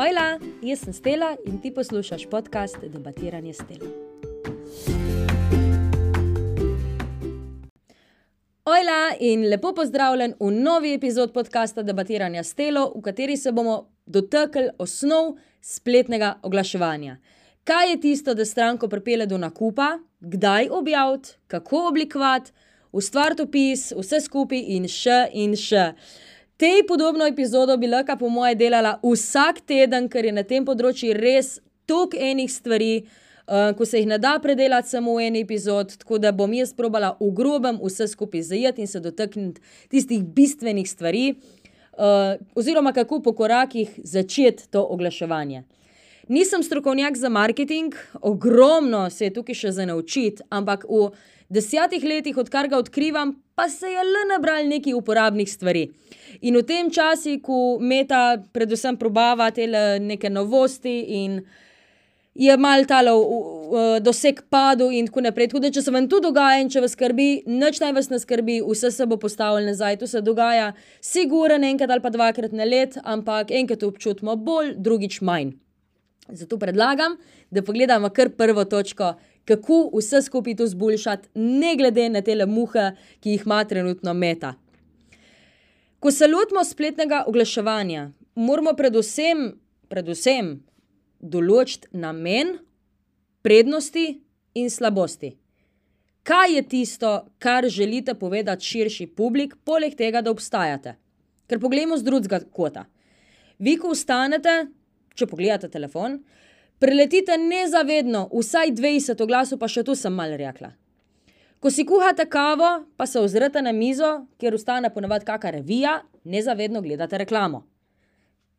Ojla, jaz sem Stela in ti poslušaš podcast Debatiranje Stela. Ojla in lepo pozdravljen v novi epizodi podcasta Debatiranja Stelo, v kateri se bomo dotaknili osnov spletnega oglaševanja. Kaj je tisto, da stranko pripelje do nakupa, kdaj objaviti, kako oblikovati, ustvariti opis, vse skupaj in še in še. Tej podobno epizodo bi lahko, po moje, delala vsak teden, ker je na tem področju res toliko enih stvari, uh, ko se jih ne da predelati samo v eni epizodi. Tako da bom jaz probala v grobem vse skupaj zajeti in se dotakniti tistih bistvenih stvari, uh, oziroma kako po korakih začeti to oglaševanje. Nisem strokovnjak za marketing, ogromno se je tukaj še za naučiti, ampak v desetih letih, odkar ga odkrivam, pa se je le nabral nekaj uporabnih stvari. In v tem času, ko meta, predvsem, probava te neke novosti in je mal talo doseg padel, in tako naprej. Tako da, če se vam to dogaja in če vas skrbi, nič naj vas ne skrbi, vse se bo postavilo nazaj. To se dogaja, siguren enkrat ali pa dvakrat na let, ampak enkrat občutimo bolj, drugič manj. Zato predlagam, da pogledamo kar prvo točko, kako vse skupaj to zboljšati, ne glede na te muhe, ki jih ima trenutno meta. Ko se lotimo spletnega oglaševanja, moramo predvsem, predvsem določiti namen, prednosti in slabosti. Kaj je tisto, kar želite povedati širši publik, poleg tega, da obstajate? Ker pogledamo z drugega kota. Vi, ko ustanete, če pogledate telefon, preletite nezavedno vsaj 20 oglasov, pa še tu sem mal rekla. Ko si kuhate kavo, pa se ozrete na mizo, kjer ustane ponovadi kakšna revija, nezavedno gledate reklamo.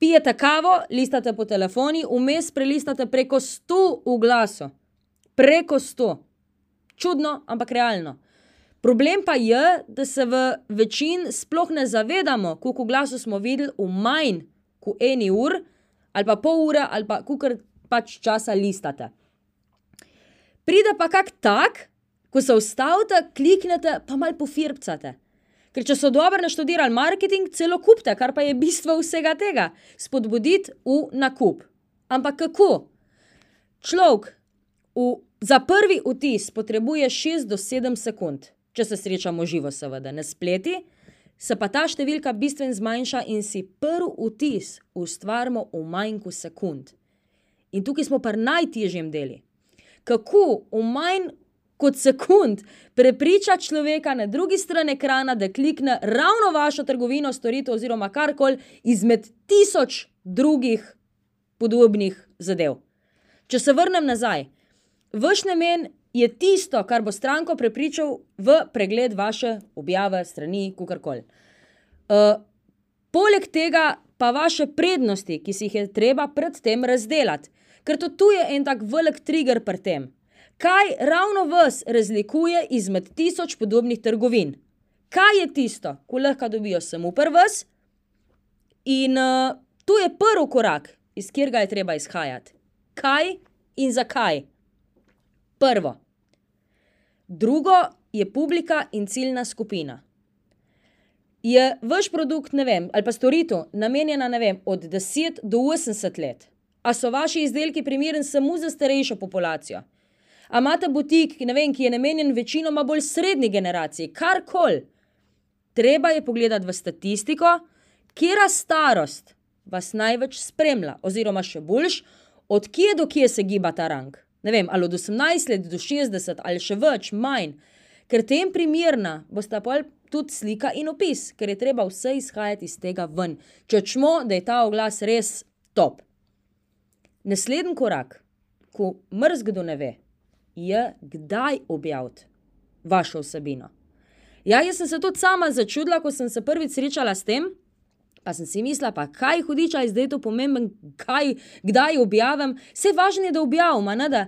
Pijete kavo, listate po telefoni, vmes prelistate preko 100 oglasov. Preko 100. Čudno, ampak realno. Problem pa je, da se v večini sploh ne zavedamo, koliko oglasov smo videli v manj kot eni uri, ali pa pol ure, ali pa kar pač časa listate. Pride pa kak tak, ko se ustavite, kliknete, pa mal pofirbcate. Ker če so dobro naštudirali marketing, celo kupite, kar pa je bistvo vsega tega, spodbuditi v nakup. Ampak kako? Človek za prvi vtis potrebuje 6 do 7 sekund, če se srečamo živo, seveda, na spleti, se pa ta številka bistveno zmanjša in si prvi vtis ustvarimo v manj kot sekund. In tukaj smo pa najtežjem deli. Kako v manj kot sekund prepriča človeka na drugi strani ekrana, da klikne ravno vašo trgovino, storitev oziroma karkoli izmed tisoč drugih podobnih zadev. Če se vrnem nazaj, vaš namen je tisto, kar bo stranko prepričal v pregled vaše objave, strani, kakorkoli. Uh, poleg tega pa vaše prednosti, ki si jih je treba predtem razdeliti. Ker to tu je en tak velik trigger pri tem. Kaj ravno vas razlikuje izmed tisoč podobnih trgovin? Kaj je tisto, ko lahko dobijo samo prvs? In uh, tu je prvi korak, iz katerega je treba izhajati. Kaj in zakaj? Prvo. Drugo je publika in ciljna skupina. Je vaš produkt, ne vem, ali pa storitev namenjena, ne vem, od 10 do 80 let? A so vaši izdelki primerni samo za starejšo populacijo? A imate butik, ki, vem, ki je namenjen večinoma bolj srednji generaciji, karkoli? Treba je pogledati v statistiko, kera starost vas največ spremlja, oziroma še boljš, od kje do kje se giba ta rang. Ne vem, ali od 18 let do 60 ali še več, manj. Ker tem primerna bosta pa tudi slika in opis, ker je treba vse izhajati iz tega ven, če čmo, da je ta oglas res top. Naslednji korak, ko mrzgdo ne ve, je, kdaj objaviti vašo vsebino. Ja, jaz sem se tudi sama začudila, ko sem se prvič srečala s tem, pa sem si mislila, pa kaj hudiča je zdaj to pomemben, kaj, kdaj objavim. Vse važno je, da objavim, da.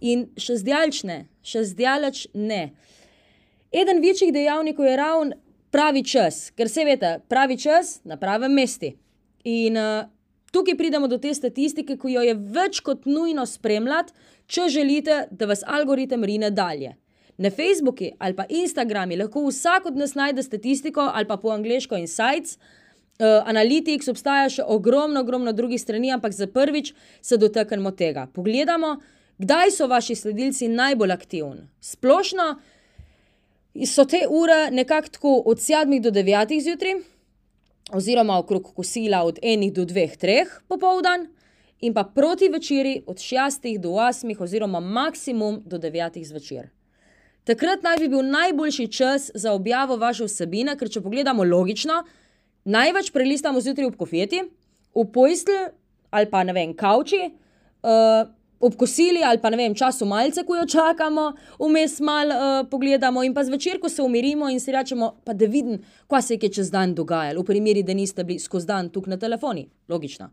In še zdaleč ne, še zdaleč ne. Eden večjih dejavnikov je ravno pravi čas, ker se veste, pravi čas na pravem mestu. In uh, Tukaj pridemo do te statistike, ki jo je več kot nujno spremljati, če želite, da vas algoritem rine dalje. Na Facebooku ali pa Instagramu lahko vsak od nas najde statistiko ali pa po angliško insights, Uh, Analytics obstaja še ogromno, ogromno drugih strani, ampak za prvič se dotaknemo tega. Pogledamo, kdaj so vaši sledilci najbolj aktivni. Splošno so te ure nekako od 7 do 9 zjutraj, oziroma okrog kosila od 1 do 2, 3 popoldan, in pa proti večeri od 6 do 8, oziroma maksimum do 9 zvečer. Takrat naj bi bil najboljši čas za objavo vaše vsebine, ker če pogledamo logično, največ prelistamo zjutraj ob kofeti, v postelji ali pa ne vem, kavči. Uh, ob kosili ali pa ne vem, času malce, ko jo čakamo, vmes malo uh, pogledamo in pa zvečer, ko se umirimo in si rečemo, pa da vidim, kaj se je čez dan dogajalo, v primeri, da niste bili skozi dan tukaj na telefoni. Logično.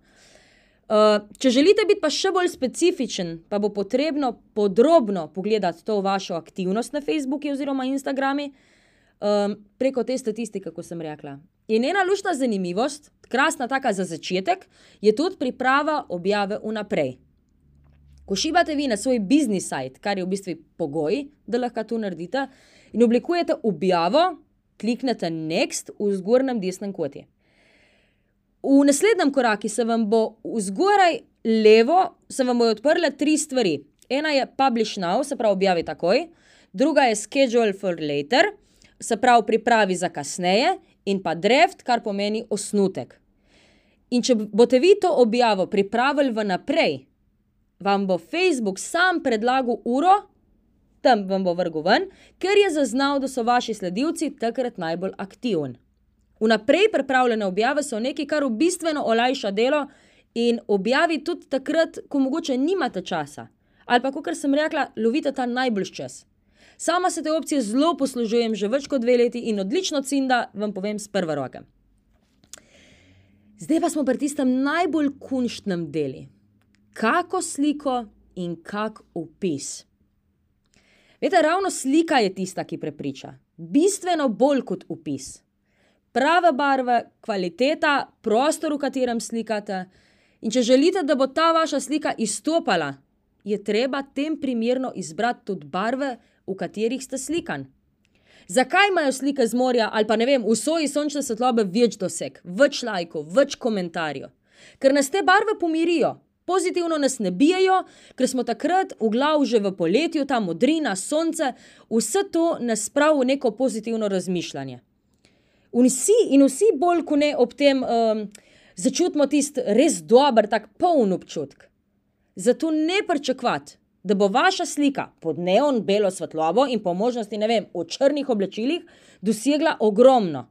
Uh, če želite biti pa še bolj specifičen, pa bo potrebno podrobno pogledati to vašo aktivnost na Facebooku oziroma Instagramu um, preko te statistike, kot sem rekla. In ena lušna zanimivost, krasna taka za začetek, je tudi priprava objave vnaprej. Ko šibate vi na svoj biznis sajt, kar je v bistvu pogoj, da lahko to naredite, in oblikujete objavo, kliknete Next v zgornjem desnem koti. V naslednjem koraku se vam bo zgoraj levo, se vam bodo odprle tri stvari. Ena je Publish Now, se pravi objavi takoj, druga je Schedule for Later, se pravi pripravi za kasneje, in pa Draft, kar pomeni osnutek. In če boste vi to objavo pripravili vnaprej, vam bo Facebook sam predlagal uro, tam vam bo vrgel ven, ker je zaznal, da so vaši sledilci takrat najbolj aktivni. Vnaprej pripravljene objave so nekaj, kar v bistveno olajša delo in objavi tudi takrat, ko mogoče nimate časa. Ali pa, kot sem rekla, lovite ta najboljši čas. Sama se te opcije zelo poslužujem že več kot dve leti in odlično cinda, vam povem z prve roke. Zdaj pa smo pri tistem najbolj kunštnem delu kako sliko in kak opis. Veste, ravno slika je tista, ki prepriča. Bistveno bolj kot opis. Prave barve, kvaliteta, prostor, v katerem slikate. In če želite, da bo ta vaša slika izstopala, je treba tem primerno izbrati tudi barve, v katerih ste slikan. Zakaj imajo slike z morja ali pa ne vem, v soji sončne svetlobe več doseg, več lajkov, več komentarjev? Ker nas te barve pomirijo, Pozitivno nas ne bijajo, ker smo takrat v glavu že v poletju, ta modrina, sonce, vse to nas spravi v neko pozitivno razmišljanje. In vsi, in vsi bolj kot ne ob tem um, začutimo tisti res dober, tak poln občutek. Zato ne pričakovati, da bo vaša slika pod neon belo svetlobo in po možnosti, ne vem, v črnih oblačilih dosegla ogromno.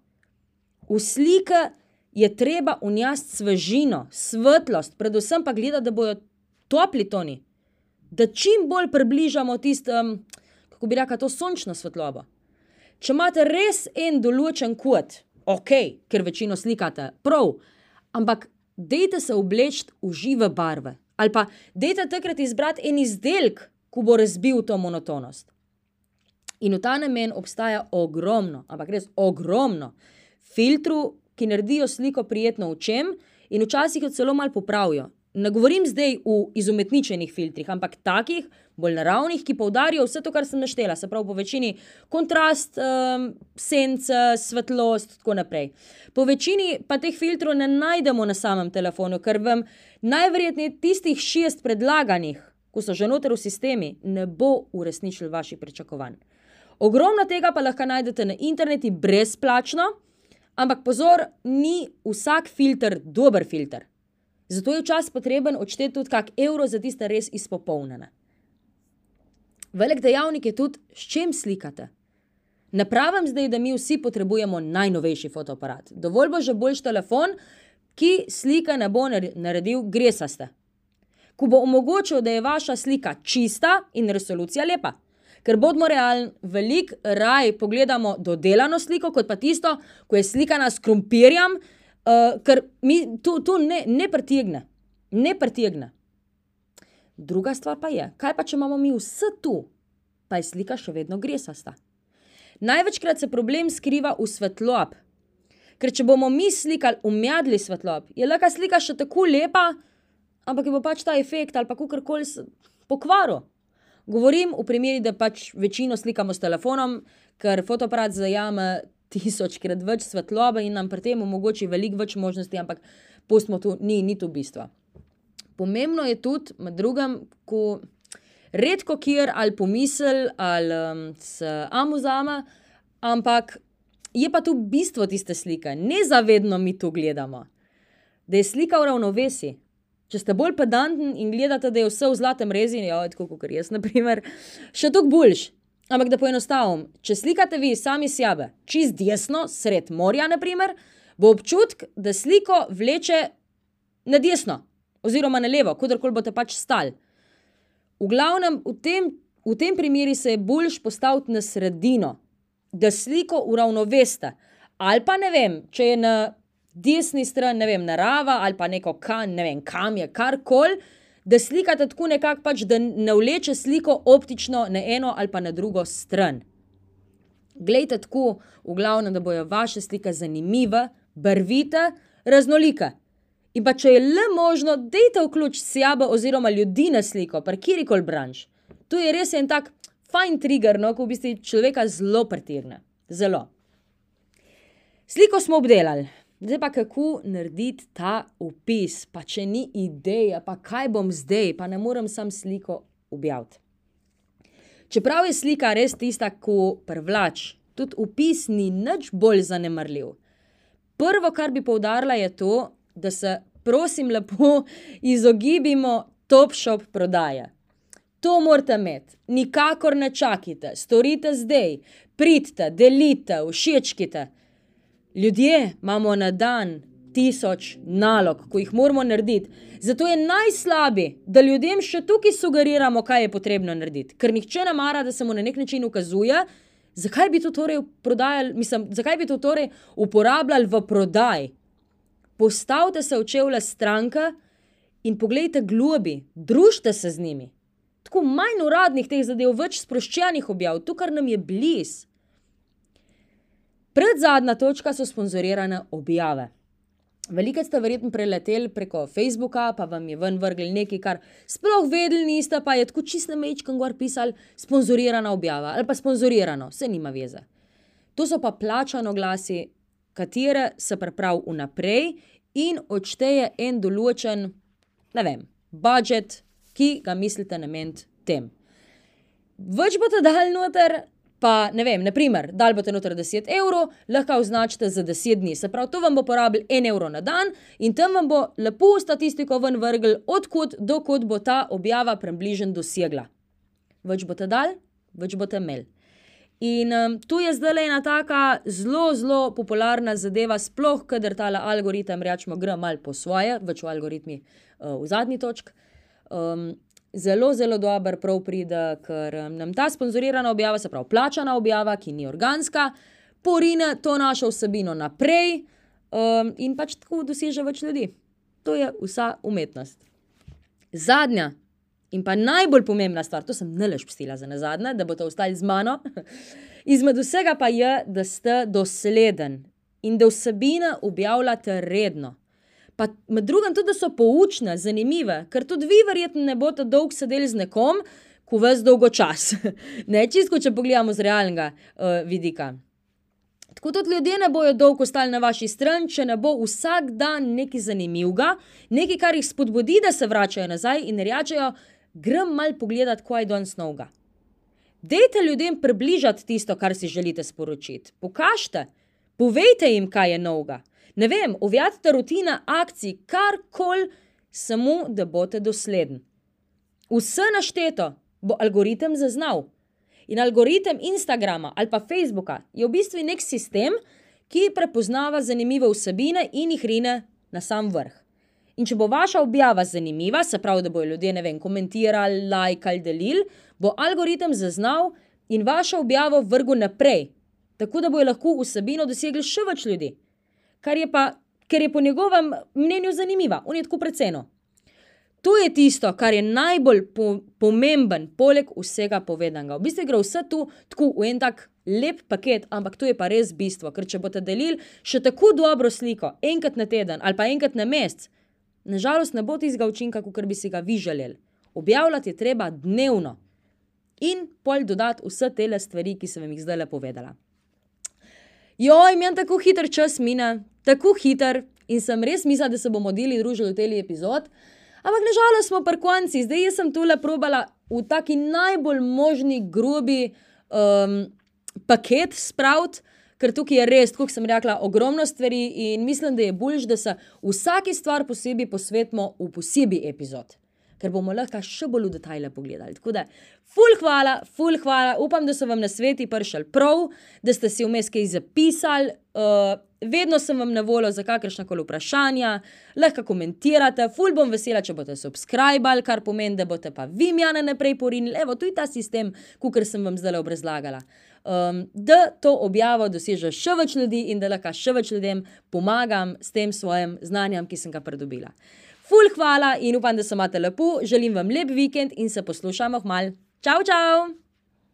V slike je treba unjasti svežino, svetlost, predvsem pa gledati, da bodo topli toni, da čim bolj približamo tistem, kako bi rekel, to sončno svetlobo. Če imate res en določen kot, ok, ker večino slikate, prav, ampak dejte se obleči v žive barve. Ali pa dejte takrat izbrati en izdelek, ki bo razbil to monotonost. In v ta namen obstaja ogromno, ampak res ogromno filtrov, ki naredijo sliko prijetno očem in včasih jo celo malo popravijo. Ne govorim zdaj v izumetničenih filtrih, ampak takih, bolj naravnih, ki poudarijo vse to, kar sem naštela, se pravi, po večini kontrast, um, sence, svetlost in tako naprej. Po večini pa teh filtrov ne najdemo na samem telefonu, ker vam najverjetneje tistih šest predlaganih, ko so že noter v sistemi, ne bo uresničil vaših pričakovanj. Ogromno tega pa lahko najdete na internetu brezplačno. Ampak pozor, ni vsak filter dober filter. Zato je včasih potreben odšteti tudi kak evro za tiste res izpopolnjene. Velik dejavnik je tudi, s čim slikate. Ne pravim zdaj, da mi vsi potrebujemo najnovejši fotoaparat. Dovolj bo že boljši telefon, ki slike ne bo naredil gresaste. Ko bo omogočil, da je vaša slika čista in resolucija lepa. Ker bodimo realni, veliko raj pogledamo dodelano sliko, kot pa tisto, ko je slikana s krompirjem, uh, ker mi to, to ne, ne pritegne. Ne pritegne. Druga stvar pa je, kaj pa če imamo mi vse tu, pa je slika še vedno gresasta. Največkrat se problem skriva v svetlob. Ker če bomo mi slikali umjadli svetlob, je lahko slika še tako lepa, ampak je bo pač ta efekt ali pa kakorkoli pokvaril. Govorim v primeri, da pač večino slikamo s telefonom, ker fotoaparat zajame tisočkrat več svetlobe in nam pri tem omogoči veliko več možnosti, ampak pustimo tu, ni, ni tu bistvo. Pomembno je tudi, med drugim, ko redko kjer ali pomisel ali um, se amuzama, ampak je pa tu bistvo tiste slike, nezavedno mi to gledamo. Da je slika v ravnovesju. Če ste bolj pedantni in gledate, da je vse v zlatem rezi, ja, tako kot jaz, naprimer, še toliko boljš. Ampak da poenostavim, če slikate vi sami sebe, čist desno, sred morja, naprimer, bo občutek, da sliko vleče na desno, oziroma na levo, kadarkoli boste pač stali. V glavnem, v tem, v tem primeru se je boljš postaviti na sredino, da sliko uravnoveste. Ali pa ne vem, če je na desni strani, ne vem, narava ali pa neko kam, ne vem, kam je karkoli da slikate tako nekako, pač, da ne vleče sliko optično na eno ali pa na drugo stran. Glejte tako, v glavnem, da bojo vaše slike zanimive, barvite, raznolike. In pa če je le možno, dejte vključ sebe oziroma ljudi na sliko, pa kjerkoli branž. To je res en tak fajn trigger, no, ko v bistvu človeka zelo pretirne. Zelo. Sliko smo obdelali. Zdaj pa kako narediti ta opis, pa če ni ideja, pa kaj bom zdaj, pa ne morem sam sliko objaviti. Čeprav je slika res tista, ko privlač, tudi opis ni nič bolj zanemarljiv. Prvo, kar bi poudarila, je to, da se, prosim, lepo izogibimo top shop prodaje. To morate imeti, nikakor ne čakajte, storite zdaj, pridite, delite, všečkite. Ljudje imamo na dan tisoč nalog, ko jih moramo narediti. Zato je najslabše, da ljudem še tukaj sugeriramo, kaj je potrebno narediti. Ker nihče ne mara, da se mu na nek način ukazuje, zakaj bi to torej prodajali, mislim, zakaj bi to torej uporabljali v prodaji. Postavite se v čevlje stranke in pogledajte globi, družite se z njimi. Tako manj uradnih teh zadev, več sproščenih objav, to, kar nam je blizu. Predzadnja točka so sponzorirane objave. Veliko ste verjetno preleteli preko Facebooka, pa vam je ven vrgli nekaj, kar sploh vedeli niste, pa je tako čist na mečkem gor pisali sponzorirana objava ali pa sponzorirano, vse nima veze. To so pa plačano glasi, katere se pripravi vnaprej in odšteje en določen, ne vem, budžet, ki ga mislite nameniti tem. Več boste dali noter, pa ne vem, naprimer, dal boste noter 10 evrov, lahko označite za 10 dni. Se pravi, to vam bo porabil 1 evro na dan in tam vam bo lepo statistiko ven vrgel, odkud do kod bo ta objava približno dosegla. Več boste dal, več boste imeli. In um, tu je zdaj ena taka zelo, zelo popularna zadeva, sploh, kader ta algoritem, rečemo, gre malo po svoje, več v algoritmi uh, v zadnji točki. Um, zelo, zelo dober prav pride, ker nam ta sponzorirana objava, se pravi plačana objava, ki ni organska, porine to našo vsebino naprej um, in pač tako doseže več ljudi. To je vsa umetnost. Zadnja in pa najbolj pomembna stvar, to sem ne lež pustila za nazadnje, da boste ostali z mano. Izmed vsega pa je, da ste dosleden in da vsebine objavljate redno pa med drugim tudi, da so poučne, zanimive, ker tudi vi, verjetno, ne boste dolgo sedeli z nekom, ko vas dolgo čas. ne čisto, če pogledamo z realnega uh, vidika. Tako tudi ljudje ne bodo dolgo ostali na vaši strani, če ne bo vsak dan nekaj zanimivega, nekaj, kar jih spodbudi, da se vračajo nazaj in rečejo: Grem mal pogledat, kaj je danes novega. Dejte ljudem približati tisto, kar si želite sporočiti. Pokažite, povejte jim, kaj je novega ne vem, uvjatite rutine akcij, karkoli, samo da boste dosledni. Vse našteto bo algoritem zaznal. In algoritem Instagrama ali pa Facebooka je v bistvu nek sistem, ki prepoznava zanimive vsebine in jih rine na sam vrh. In če bo vaša objava zanimiva, se pravi, da bojo ljudje, ne vem, komentirali, lajkali, delili, bo algoritem zaznal in vašo objavo vrgel naprej, tako da bojo lahko vsebino dosegli še več ljudi kar je pa, ker je po njegovem mnenju zanimiva, on je tako predvseno. To je tisto, kar je najbolj po, pomemben, poleg vsega povedanega. V bistvu gre vse tu tako v en tak lep paket, ampak to je pa res bistvo, ker če boste delili še tako dobro sliko, enkrat na teden ali pa enkrat na mesec, nažalost ne bo tistega učinka, kot bi si ga vi želeli. Objavljati je treba dnevno in pol dodati vse te stvari, ki sem vam jih zdaj le povedala. Joj, meni tako hiter čas mine, tako hiter. In sem res mislila, da se bomo deli družili v teli epizod. Ampak nažalost smo pri konci, zdaj sem tole probala v taki najbolj možni grobi um, paket spraviti, ker tukaj je res, kot sem rekla, ogromno stvari in mislim, da je bolj, da se vsaki stvar posebej posvetimo v posebej epizod ker bomo lahko še bolj v detajle pogledali. Tako da, ful hvala, ful hvala, upam, da so vam na sveti prišli prav, da ste si vmes kaj zapisali. Uh, vedno sem vam na voljo za kakršna koli vprašanja, lahko komentirate, ful bom vesela, če boste subskrbali, kar pomeni, da boste pa vi mjane naprej porinili. Evo, tu je ta sistem, kot sem vam zdaj obrazlagala. Um, da to objavo doseže še več ljudi in da lahko še več ljudem pomagam s tem svojim znanjem, ki sem ga pridobila. Ful, hvala in upam, da se imate lepo, želim vam lep vikend in se poslušamo hmal. Čau, čau!